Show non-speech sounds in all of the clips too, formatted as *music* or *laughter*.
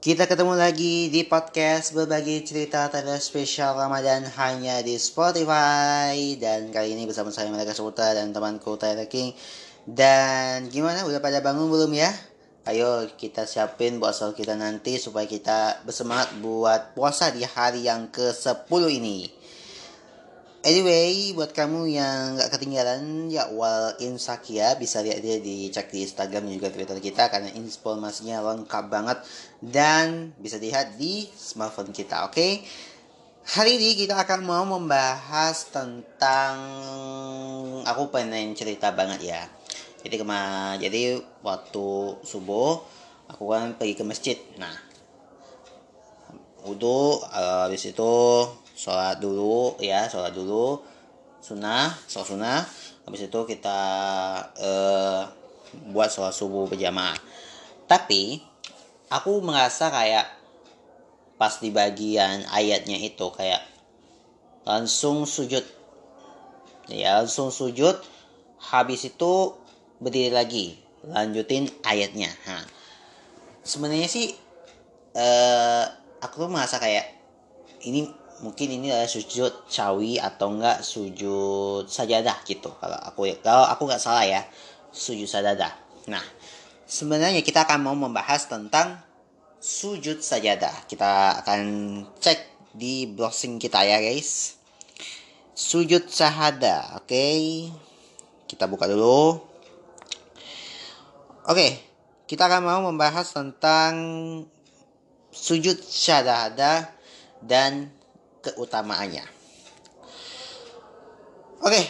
Kita ketemu lagi di podcast berbagi cerita tanda spesial Ramadan hanya di Spotify dan kali ini bersama saya Malaka Suta dan temanku Tyler King dan gimana udah pada bangun belum ya? Ayo kita siapin puasa kita nanti supaya kita bersemangat buat puasa di hari yang ke-10 ini. Anyway, buat kamu yang gak ketinggalan ya wal Insakia bisa lihat dia di cek di Instagram juga Twitter kita karena informasinya lengkap banget dan bisa dilihat di smartphone kita, oke? Okay? Hari ini kita akan mau membahas tentang aku pengen cerita banget ya. Jadi ke mana? Jadi waktu subuh aku kan pergi ke masjid. Nah, uh, habis itu sholat dulu ya sholat dulu. Sunnah sholat sunnah. Habis itu kita uh, buat sholat subuh berjamaah. Tapi aku merasa kayak pas di bagian ayatnya itu kayak langsung sujud. Ya langsung sujud habis itu berdiri lagi lanjutin ayatnya. Nah, sebenarnya sih uh, aku tuh merasa kayak ini mungkin ini adalah sujud cawi atau enggak sujud sajadah gitu kalau aku kalau aku nggak salah ya sujud sajadah nah sebenarnya kita akan mau membahas tentang sujud sajadah kita akan cek di browsing kita ya guys sujud sahada oke okay. kita buka dulu oke okay. kita akan mau membahas tentang sujud syahadah dan keutamaannya. Oke,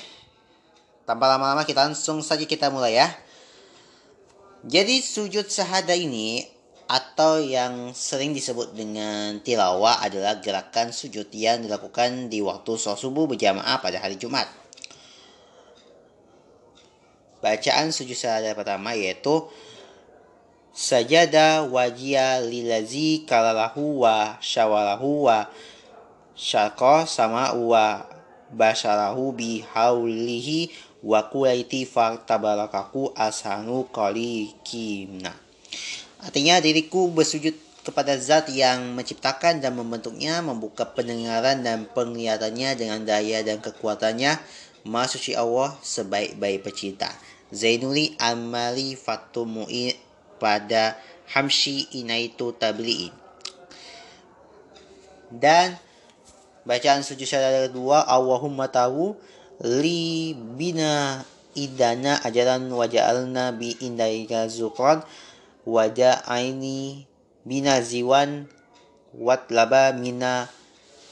tanpa lama-lama kita langsung saja kita mulai ya. Jadi sujud sahada ini atau yang sering disebut dengan tilawah adalah gerakan sujud yang dilakukan di waktu sholat subuh berjamaah pada hari Jumat. Bacaan sujud sahada pertama yaitu sajada wajia lilazi kalalahu wa syawalahu wa syaka sama wa basarahu bi haulihi wa kulaiti faktabarakaku asanu kimna. Artinya diriku bersujud kepada zat yang menciptakan dan membentuknya, membuka pendengaran dan penglihatannya dengan daya dan kekuatannya. Maha suci Allah sebaik-baik pecinta. Zainuli Amali Fatumu'i pada Hamshi Inaitu Tabli'i. Dan Bacaan sujud syahadat kedua Allahumma tahu li bina idana ajaran waja'alna bi indaika zukran wada aini bina ziwan wat laba mina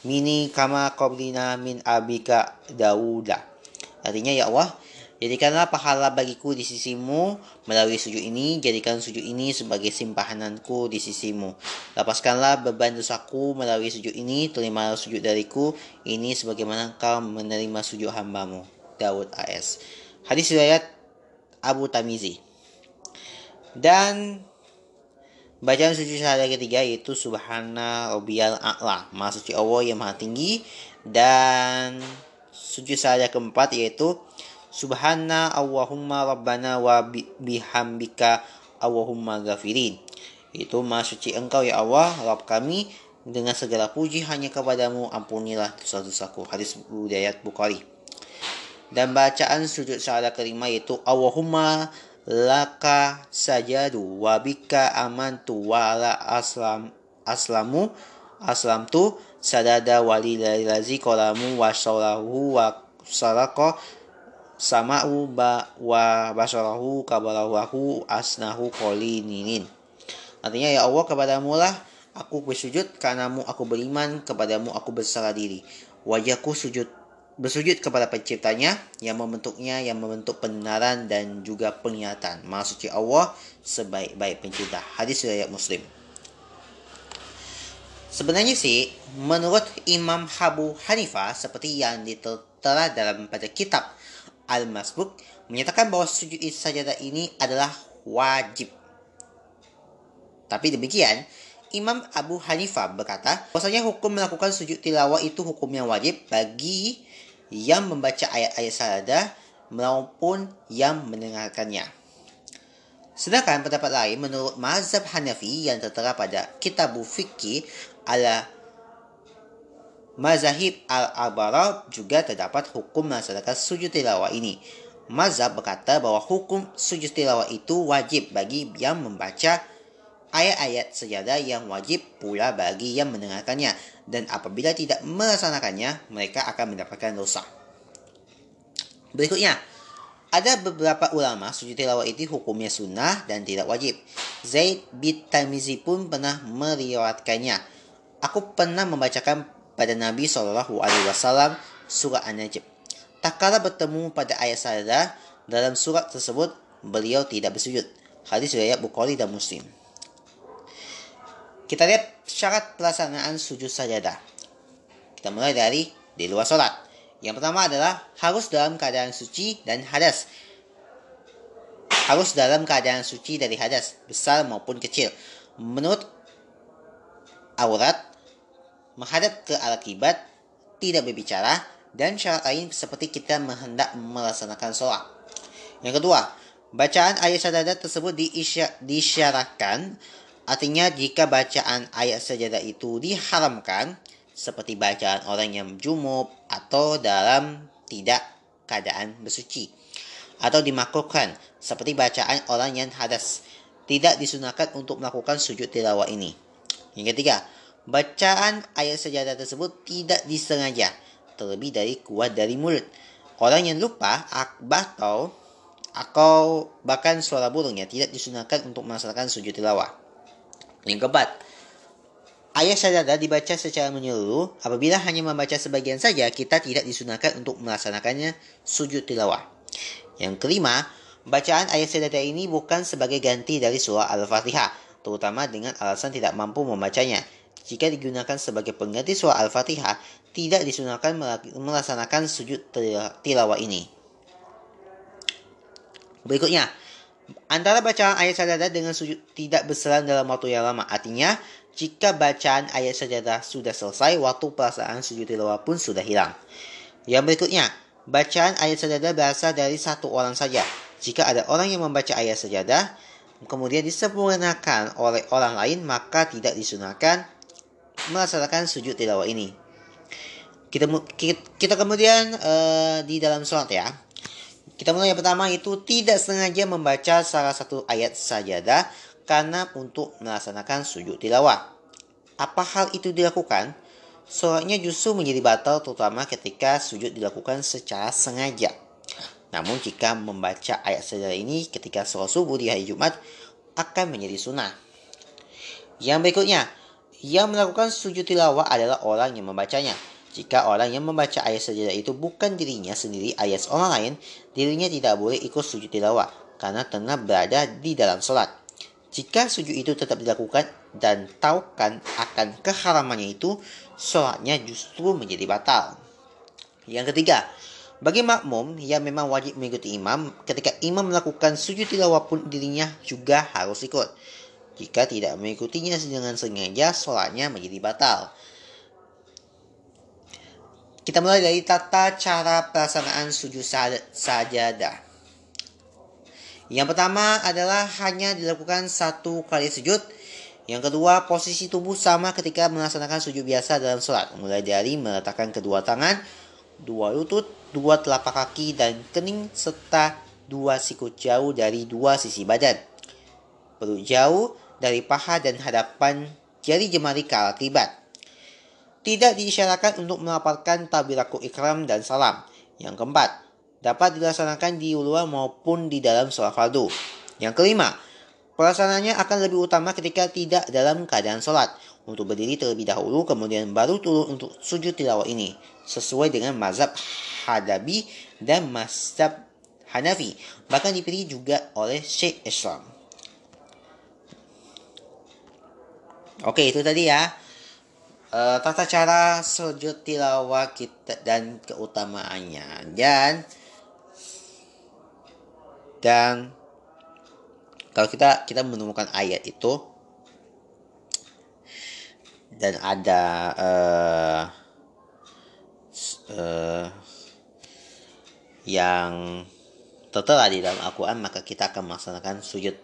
mini kama qablina min abika dauda. Artinya ya Allah Jadikanlah pahala bagiku di sisimu melalui sujud ini. Jadikan sujud ini sebagai simpahananku di sisimu. Lepaskanlah beban dosaku melalui sujud ini. Terimalah sujud dariku. Ini sebagaimana kau menerima sujud hambamu. Daud AS. Hadis riwayat Abu Tamizi. Dan bacaan sujud syahadat ketiga yaitu Subhana Rabbiyal A'la. Maha suci Allah yang maha tinggi. Dan sujud syahadat keempat yaitu Subhana Allahumma Rabbana wa bihamdika Allahumma gafirin. Itu maha suci engkau ya Allah, Rabb kami, dengan segala puji hanya kepadamu, ampunilah dosa-dosaku. Hadis Budayat Bukhari. Dan bacaan sujud syahadat kelima yaitu Allahumma laka sajadu wa bika amantu wa ala aslam aslamu aslamtu sadada walilazi kolamu wa salahu wa sarako sama'u ba wa basarahu kabalahu asnahu ninin. Artinya ya Allah kepadamu lah aku bersujud karenamu aku beriman kepadamu aku berserah diri. Wajahku sujud bersujud kepada penciptanya yang membentuknya yang membentuk pendengaran dan juga penglihatan. Maha suci Allah sebaik-baik pencipta. Hadis riwayat Muslim. Sebenarnya sih, menurut Imam Abu Hanifah seperti yang ditertera dalam pada kitab Al-Masbuk menyatakan bahwa sujud sajadah ini adalah wajib. Tapi demikian, Imam Abu Hanifah berkata bahwasanya hukum melakukan sujud tilawah itu hukum yang wajib bagi yang membaca ayat-ayat sajadah maupun yang mendengarkannya. Sedangkan pendapat lain menurut mazhab Hanafi yang tertera pada kitab fikih ala mazahib al-abara juga terdapat hukum melaksanakan sujud tilawah ini. Mazhab berkata bahwa hukum sujud tilawah itu wajib bagi yang membaca ayat-ayat sejadah yang wajib pula bagi yang mendengarkannya dan apabila tidak melaksanakannya mereka akan mendapatkan dosa. Berikutnya, ada beberapa ulama sujud tilawah itu hukumnya sunnah dan tidak wajib. Zaid bin Tamizi pun pernah meriwayatkannya. Aku pernah membacakan pada Nabi Shallallahu Alaihi Wasallam surah An-Najm. Tak kala bertemu pada ayat sajadah dalam surat tersebut beliau tidak bersujud. Hadis riwayat Bukhari dan Muslim. Kita lihat syarat pelaksanaan sujud sajadah. Kita mulai dari di luar sholat. Yang pertama adalah harus dalam keadaan suci dan hadas. Harus dalam keadaan suci dari hadas, besar maupun kecil. Menurut aurat, menghadap ke arah kiblat, tidak berbicara, dan syarat lain seperti kita menghendak melaksanakan sholat. Yang kedua, bacaan ayat sajadah tersebut disyaratkan, artinya jika bacaan ayat sajadah itu diharamkan, seperti bacaan orang yang junub atau dalam tidak keadaan bersuci atau dimakruhkan seperti bacaan orang yang hadas tidak disunahkan untuk melakukan sujud tilawah ini. Yang ketiga, bacaan ayat sejadah tersebut tidak disengaja terlebih dari kuat dari mulut. Orang yang lupa atau atau bahkan suara burungnya tidak disunahkan untuk melaksanakan sujud tilawah. Yang keempat, Ayat sajadah dibaca secara menyeluruh. Apabila hanya membaca sebagian saja, kita tidak disunahkan untuk melaksanakannya sujud tilawah. Yang kelima, bacaan ayat sajadah ini bukan sebagai ganti dari surah Al-Fatihah, terutama dengan alasan tidak mampu membacanya. Jika digunakan sebagai pengganti surah Al-Fatihah, tidak disunahkan melaksanakan sujud tilawah ini. Berikutnya, antara bacaan ayat sajadah dengan sujud tidak berselang dalam waktu yang lama. Artinya, jika bacaan ayat sajadah sudah selesai, waktu pelaksanaan sujud tilawah pun sudah hilang. Yang berikutnya, bacaan ayat sajadah berasal dari satu orang saja. Jika ada orang yang membaca ayat sajadah, kemudian disempurnakan oleh orang lain, maka tidak disunahkan melaksanakan sujud tilawah ini. Kita kita kemudian uh, di dalam sholat ya. Kita mulai yang pertama itu tidak sengaja membaca salah satu ayat sajadah karena untuk melaksanakan sujud tilawah. Apa hal itu dilakukan? Sholatnya justru menjadi batal terutama ketika sujud dilakukan secara sengaja. Namun jika membaca ayat sajadah ini ketika sholat subuh di hari Jumat akan menjadi sunnah. Yang berikutnya, yang melakukan sujud tilawah adalah orang yang membacanya. Jika orang yang membaca ayat sajadah itu bukan dirinya sendiri ayat orang lain, dirinya tidak boleh ikut sujud tilawah karena tengah berada di dalam sholat. Jika sujud itu tetap dilakukan dan tahukan akan keharamannya itu, sholatnya justru menjadi batal. Yang ketiga, bagi makmum yang memang wajib mengikuti imam, ketika imam melakukan sujud tilawah pun dirinya juga harus ikut. Jika tidak mengikutinya dengan sengaja, sholatnya menjadi batal. Kita mulai dari tata cara pelaksanaan sujud sajadah. Yang pertama adalah hanya dilakukan satu kali sujud. Yang kedua, posisi tubuh sama ketika melaksanakan sujud biasa dalam sholat. Mulai dari meletakkan kedua tangan, dua lutut, dua telapak kaki, dan kening, serta dua sikut jauh dari dua sisi badan. Perut jauh dari paha dan hadapan jari jemari ke kiblat. Tidak diisyaratkan untuk melapatkan tabiraku ikram dan salam. Yang keempat, dapat dilaksanakan di luar maupun di dalam sholat fardu. Yang kelima, pelaksanaannya akan lebih utama ketika tidak dalam keadaan sholat. Untuk berdiri terlebih dahulu, kemudian baru turun untuk sujud tilawah ini. Sesuai dengan mazhab Hadabi dan mazhab Hanafi. Bahkan dipilih juga oleh Syekh Islam. Oke, itu tadi ya. Uh, tata cara sujud tilawah kita dan keutamaannya. Dan dan kalau kita kita menemukan ayat itu dan ada uh, uh, yang tertera di dalam Al-Quran maka kita akan melaksanakan sujud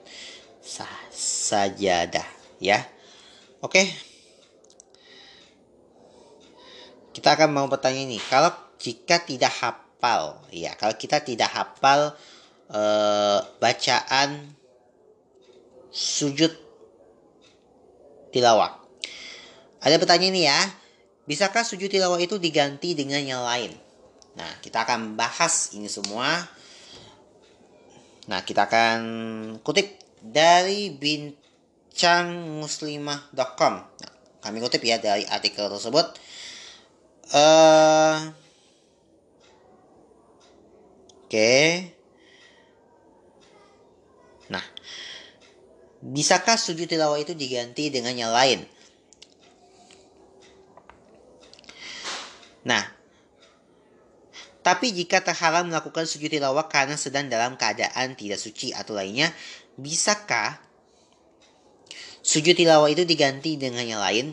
sajadah ya oke. Kita akan mau bertanya ini kalau jika tidak hafal ya kalau kita tidak hafal eh, bacaan sujud tilawah. Ada pertanyaan ini ya bisakah sujud tilawah itu diganti dengan yang lain? Nah kita akan bahas ini semua. Nah, kita akan kutip dari bincangmuslimah.com. Nah, kami kutip ya dari artikel tersebut. Uh, Oke. Okay. Nah, bisakah sujud tilawah itu diganti dengan yang lain? Nah, tapi jika terhalang melakukan sujud tilawah karena sedang dalam keadaan tidak suci atau lainnya, bisakah sujud tilawah itu diganti dengan yang lain?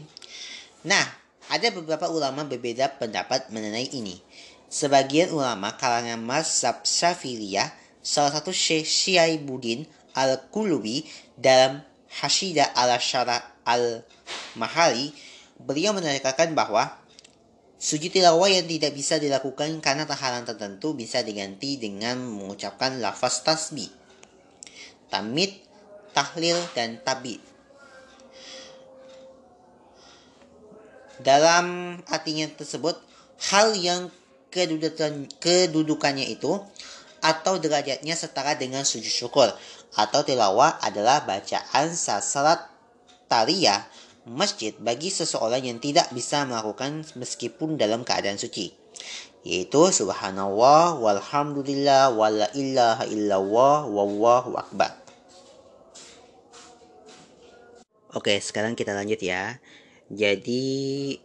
Nah, ada beberapa ulama berbeda pendapat mengenai ini. Sebagian ulama kalangan mazhab Syafi'iyah, salah satu Syekh Syaibuddin Al-Qulubi dalam Hashida al-Syara al-Mahari, beliau menerangkan bahwa Sujud tilawah yang tidak bisa dilakukan karena terhalang tertentu bisa diganti dengan mengucapkan lafaz tasbih, tamid, tahlil, dan tabid. Dalam artinya tersebut, hal yang kedudukan, kedudukannya itu atau derajatnya setara dengan sujud syukur atau tilawah adalah bacaan sasarat tariyah masjid bagi seseorang yang tidak bisa melakukan meskipun dalam keadaan suci yaitu subhanallah walhamdulillah wala ilaha illallah wallahu akbar Oke, sekarang kita lanjut ya. Jadi,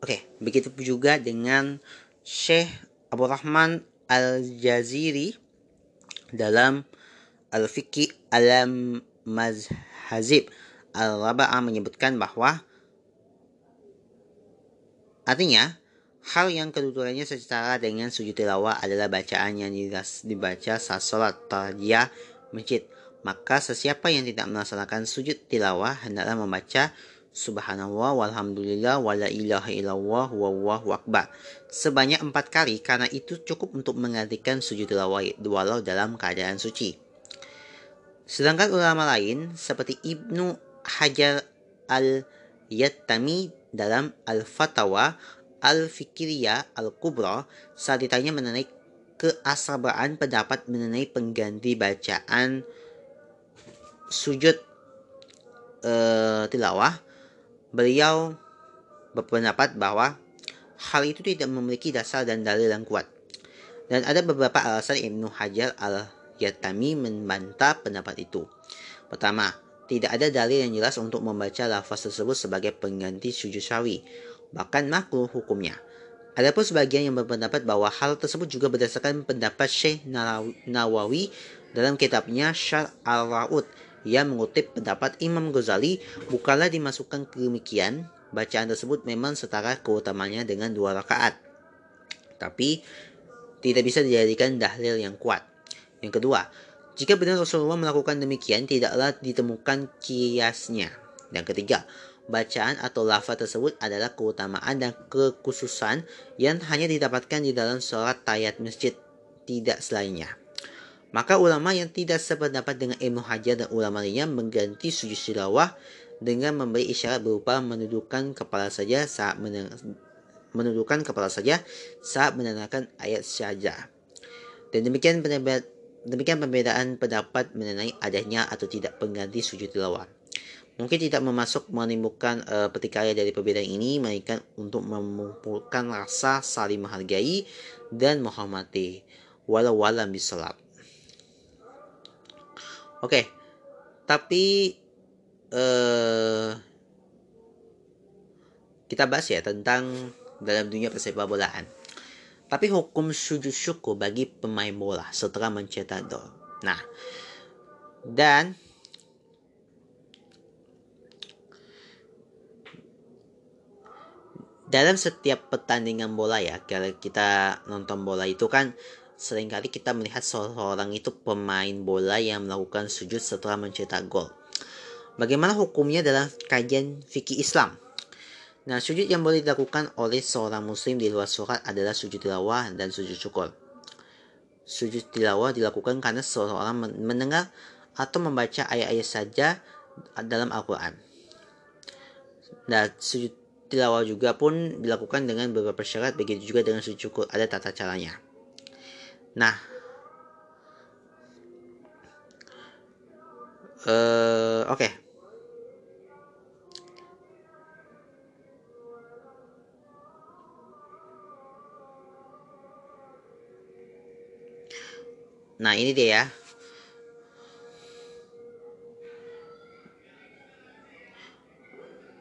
oke, begitu juga dengan Syekh Abu Rahman Al-Jaziri dalam Al-Fiqh Alam Mazhazib Al-Raba'ah menyebutkan bahwa artinya hal yang kedudukannya secara dengan sujud tilawah adalah bacaan yang dibaca saat sholat tajiyah masjid. Maka sesiapa yang tidak melaksanakan sujud tilawah hendaklah membaca Subhanallah walhamdulillah wala ilaha illallah wallahu akbar sebanyak empat kali karena itu cukup untuk mengartikan sujud tilawah walau dalam keadaan suci. Sedangkan ulama lain seperti Ibnu Hajar al-Yattami dalam Al-Fatawa Al-Fikiriyah Al-Kubra saat ditanya mengenai keasabraan pendapat mengenai pengganti bacaan sujud uh, tilawah, beliau berpendapat bahwa hal itu tidak memiliki dasar dan dalil yang kuat. Dan ada beberapa alasan Ibnu Hajar al-Yatami membantah pendapat itu. Pertama, tidak ada dalil yang jelas untuk membaca lafaz tersebut sebagai pengganti sujud syawi, bahkan makruh hukumnya. Adapun sebagian yang berpendapat bahwa hal tersebut juga berdasarkan pendapat Syekh Nawawi dalam kitabnya Syar al-Ra'ud yang mengutip pendapat Imam Ghazali bukanlah dimasukkan demikian bacaan tersebut memang setara keutamanya dengan dua rakaat. Tapi tidak bisa dijadikan dalil yang kuat. Yang kedua, jika benar Rasulullah melakukan demikian, tidaklah ditemukan kiasnya. Dan ketiga, bacaan atau lafaz tersebut adalah keutamaan dan kekhususan yang hanya didapatkan di dalam sholat tayat masjid, tidak selainnya. Maka ulama yang tidak sependapat dengan Ibnu Hajar dan ulama lainnya mengganti sujud tilawah dengan memberi isyarat berupa menundukkan kepala saja saat menundukkan kepala saja saat mendengarkan ayat saja. Dan demikian pendapat Demikian perbedaan pendapat mengenai adanya atau tidak pengganti sujud tilawah. Mungkin tidak memasuk menimbulkan uh, pertikaian dari perbedaan ini, melainkan untuk memupulkan rasa saling menghargai dan menghormati. Walau walam bisalab. Oke, okay. tapi uh, kita bahas ya tentang dalam dunia persepak bolaan. Tapi hukum sujud syukur bagi pemain bola setelah mencetak gol. Nah, dan dalam setiap pertandingan bola ya, kalau kita nonton bola itu kan sering kali kita melihat seorang itu pemain bola yang melakukan sujud setelah mencetak gol. Bagaimana hukumnya dalam kajian fikih Islam? Nah, sujud yang boleh dilakukan oleh seorang muslim di luar surat adalah sujud tilawah dan sujud syukur. Sujud tilawah dilakukan karena seorang mendengar atau membaca ayat-ayat saja dalam Al-Quran. Dan sujud tilawah juga pun dilakukan dengan beberapa syarat, begitu juga dengan sujud syukur. Ada tata caranya. Nah, uh, oke. Okay. Nah, ini dia ya.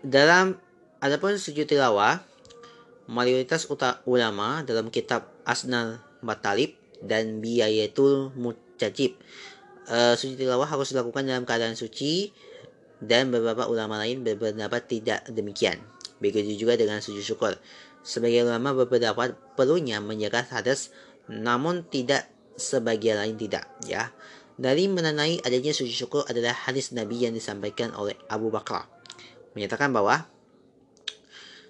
Dalam adapun sujud tilawah, mayoritas ulama dalam kitab Asnal Matalib dan biayatul mutajib. Uh, sujud tilawah harus dilakukan dalam keadaan suci dan beberapa ulama lain berpendapat tidak demikian. Begitu juga dengan sujud syukur. Sebagai ulama berpendapat perlunya menjaga hadas namun tidak sebagian lain tidak ya. Dari menandai adanya sujud syukur adalah hadis Nabi yang disampaikan oleh Abu Bakar menyatakan bahwa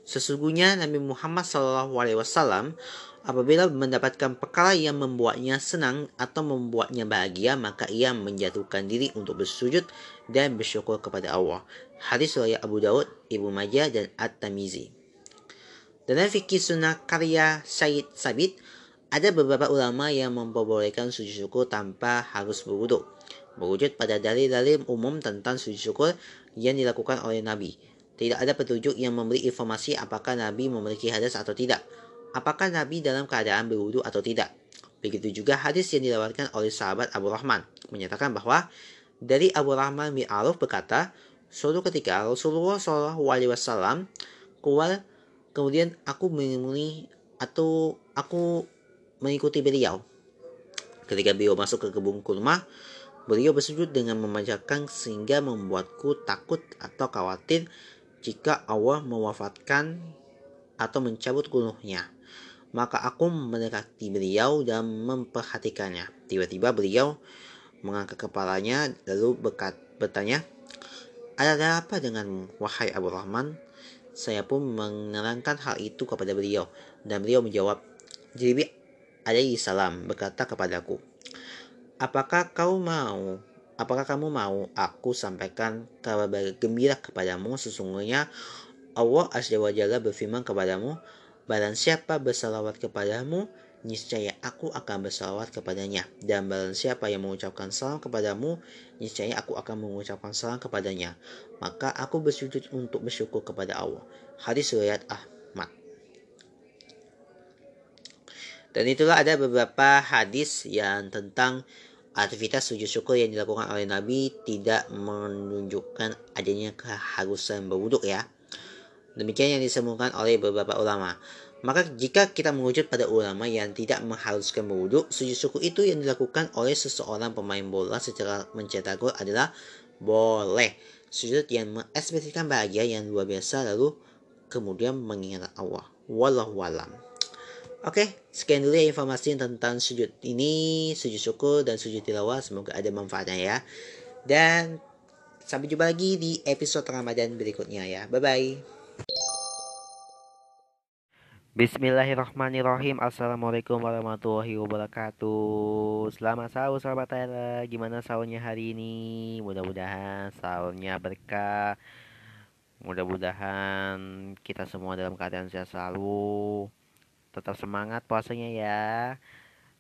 sesungguhnya Nabi Muhammad SAW Apabila mendapatkan perkara yang membuatnya senang atau membuatnya bahagia, maka ia menjatuhkan diri untuk bersujud dan bersyukur kepada Allah. Hadis riwayat Abu Daud, Ibnu Majah dan At-Tamizi. Dalam fikih sunnah karya Syed Sabit, ada beberapa ulama yang memperbolehkan sujud syukur tanpa harus berwudhu. Berwujud pada dalil-dalil umum tentang sujud syukur yang dilakukan oleh Nabi. Tidak ada petunjuk yang memberi informasi apakah Nabi memiliki hadas atau tidak apakah Nabi dalam keadaan berwudu atau tidak. Begitu juga hadis yang dilewatkan oleh sahabat Abu Rahman menyatakan bahwa dari Abu Rahman bin Aruf berkata, suatu ketika Rasulullah Alaihi Wasallam keluar, kemudian aku atau aku mengikuti beliau. Ketika beliau masuk ke kebun kurma, beliau bersujud dengan memanjatkan sehingga membuatku takut atau khawatir jika Allah mewafatkan atau mencabut kuluhnya. Maka aku mendekati beliau dan memperhatikannya. Tiba-tiba beliau mengangkat kepalanya lalu berkat, bertanya, ada apa dengan wahai Abu Rahman? Saya pun menerangkan hal itu kepada beliau dan beliau menjawab, Jibril alaihi salam berkata kepadaku, Apakah kau mau Apakah kamu mau aku sampaikan kabar gembira kepadamu? Sesungguhnya Allah Azza wa Jalla berfirman kepadamu, Barang siapa bersalawat kepadamu, niscaya aku akan bersalawat kepadanya. Dan barang siapa yang mengucapkan salam kepadamu, niscaya aku akan mengucapkan salam kepadanya. Maka aku bersujud untuk bersyukur kepada Allah. Hadis riwayat Ahmad. Dan itulah ada beberapa hadis yang tentang aktivitas sujud syukur yang dilakukan oleh Nabi tidak menunjukkan adanya keharusan berwuduk ya. Demikian yang disebutkan oleh beberapa ulama. Maka jika kita mengucut pada ulama yang tidak mengharuskan berwudhu, sujud syukur itu yang dilakukan oleh seseorang pemain bola secara mencetak gol adalah boleh. Sujud yang mengekspresikan bahagia yang luar biasa lalu kemudian mengingat Allah. Wallahu alam. Oke, sekian dulu ya informasi tentang sujud ini, sujud syukur dan sujud tilawah. Semoga ada manfaatnya ya. Dan sampai jumpa lagi di episode Ramadan berikutnya ya. Bye bye. Bismillahirrahmanirrahim. Assalamualaikum warahmatullahi wabarakatuh. Selamat sahur sahabat Tyler Gimana sahurnya hari ini? Mudah-mudahan sahurnya berkah. Mudah-mudahan kita semua dalam keadaan sehat selalu. Tetap semangat puasanya ya.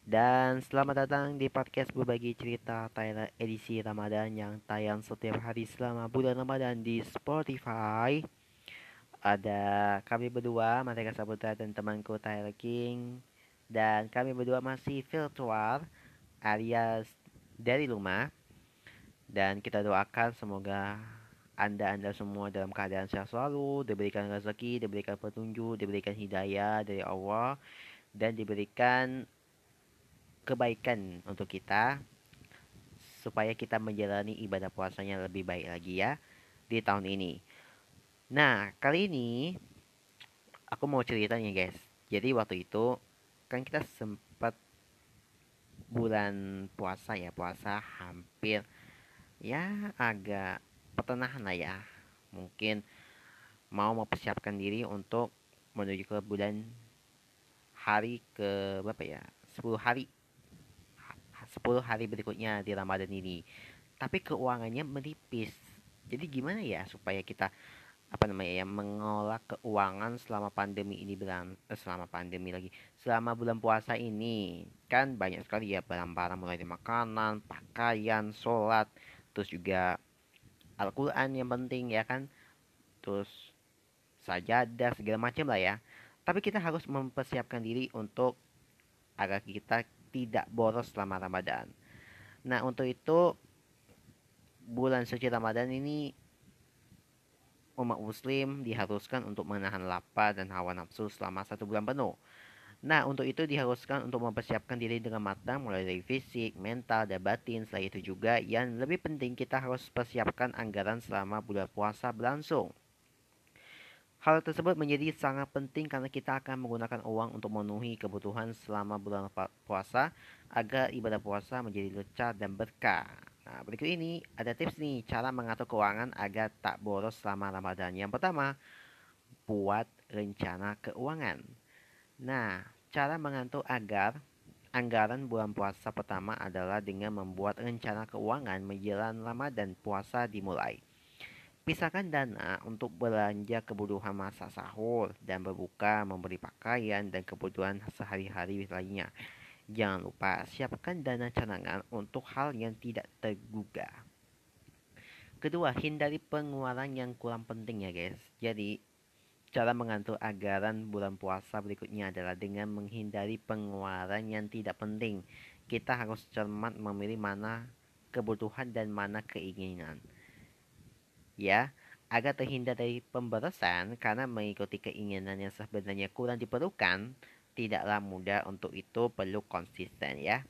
Dan selamat datang di podcast berbagi cerita Tyler edisi Ramadan Yang tayang setiap hari selama bulan Ramadan di Spotify ada kami berdua, Mateka Saputra dan temanku Tyler King. Dan kami berdua masih virtual alias dari rumah. Dan kita doakan semoga anda-anda semua dalam keadaan sehat selalu, diberikan rezeki, diberikan petunjuk, diberikan hidayah dari Allah, dan diberikan kebaikan untuk kita supaya kita menjalani ibadah puasanya lebih baik lagi ya di tahun ini. Nah, kali ini aku mau ceritanya guys. Jadi waktu itu kan kita sempat bulan puasa ya puasa hampir ya agak pertengahan lah ya. Mungkin mau mempersiapkan diri untuk menuju ke bulan hari ke berapa ya? 10 hari. 10 hari berikutnya di Ramadan ini. Tapi keuangannya menipis. Jadi gimana ya supaya kita apa namanya ya mengolah keuangan selama pandemi ini beran eh, selama pandemi lagi. Selama bulan puasa ini kan banyak sekali ya barang-barang mulai dari makanan pakaian sholat terus juga Al-Quran yang penting ya kan terus sajadah segala macam lah ya. Tapi kita harus mempersiapkan diri untuk agar kita tidak boros selama Ramadan. Nah untuk itu bulan suci Ramadan ini umat muslim diharuskan untuk menahan lapar dan hawa nafsu selama satu bulan penuh. Nah, untuk itu diharuskan untuk mempersiapkan diri dengan matang mulai dari fisik, mental, dan batin. Selain itu juga yang lebih penting kita harus persiapkan anggaran selama bulan puasa berlangsung. Hal tersebut menjadi sangat penting karena kita akan menggunakan uang untuk memenuhi kebutuhan selama bulan puasa agar ibadah puasa menjadi lecar dan berkah. Nah, berikut ini ada tips nih cara mengatur keuangan agar tak boros selama Ramadan. Yang pertama, buat rencana keuangan. Nah, cara mengatur agar anggaran bulan puasa pertama adalah dengan membuat rencana keuangan menjelang Ramadan puasa dimulai. Pisahkan dana untuk belanja kebutuhan masa sahur dan berbuka, memberi pakaian dan kebutuhan sehari-hari lainnya. Jangan lupa siapkan dana cadangan untuk hal yang tidak terduga. Kedua, hindari pengeluaran yang kurang penting ya guys. Jadi, cara mengatur anggaran bulan puasa berikutnya adalah dengan menghindari pengeluaran yang tidak penting. Kita harus cermat memilih mana kebutuhan dan mana keinginan. Ya, agar terhindar dari pemborosan karena mengikuti keinginan yang sebenarnya kurang diperlukan, tidaklah mudah untuk itu perlu konsisten ya.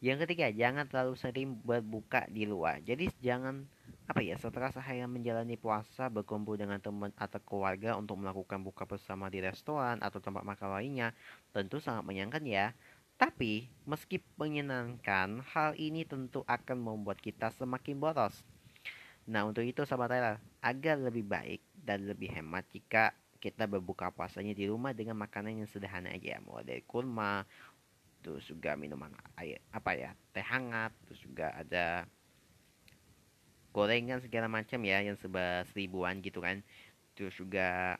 Yang ketiga, jangan terlalu sering berbuka di luar. Jadi jangan apa ya setelah seharian menjalani puasa berkumpul dengan teman atau keluarga untuk melakukan buka bersama di restoran atau tempat makan lainnya tentu sangat menyenangkan ya. Tapi meski menyenangkan, hal ini tentu akan membuat kita semakin boros. Nah untuk itu sahabat Tyler, agar lebih baik dan lebih hemat jika kita berbuka puasanya di rumah dengan makanan yang sederhana aja. Mulai dari kurma terus juga minuman air apa ya teh hangat terus juga ada gorengan segala macam ya yang sebesar seribuan gitu kan. Terus juga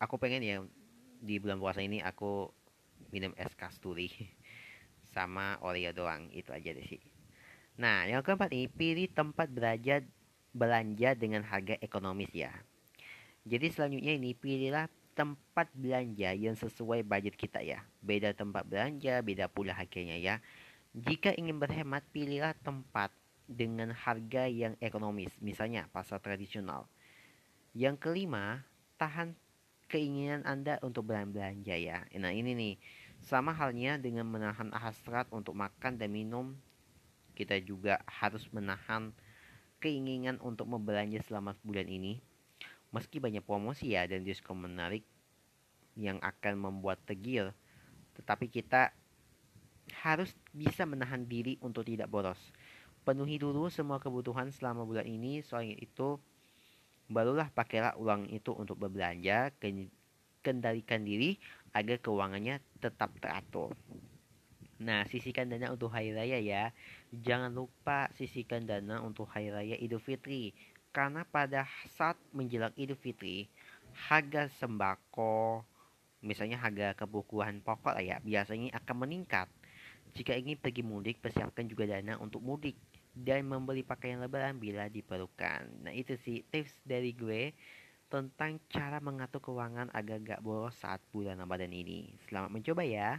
aku pengen ya di bulan puasa ini aku minum es kasturi *laughs* sama Oreo doang itu aja deh sih. Nah yang keempat ini pilih tempat belanja belanja dengan harga ekonomis ya jadi selanjutnya ini pilihlah tempat belanja yang sesuai budget kita ya. Beda tempat belanja, beda pula harganya ya. Jika ingin berhemat, pilihlah tempat dengan harga yang ekonomis, misalnya pasar tradisional. Yang kelima, tahan keinginan Anda untuk belanja ya. Nah, ini nih sama halnya dengan menahan hasrat untuk makan dan minum. Kita juga harus menahan keinginan untuk membelanja selama bulan ini Meski banyak promosi ya dan diskon menarik yang akan membuat tegil, tetapi kita harus bisa menahan diri untuk tidak boros. Penuhi dulu semua kebutuhan selama bulan ini, soalnya itu barulah pakailah uang itu untuk berbelanja, kendalikan diri agar keuangannya tetap teratur. Nah, sisihkan dana untuk hari raya ya. Jangan lupa sisihkan dana untuk hari raya Idul Fitri karena pada saat menjelang Idul Fitri harga sembako misalnya harga kebutuhan pokok ya biasanya akan meningkat. Jika ingin pergi mudik persiapkan juga dana untuk mudik dan membeli pakaian lebaran bila diperlukan. Nah itu sih tips dari gue tentang cara mengatur keuangan agar gak boros saat bulan Ramadan ini. Selamat mencoba ya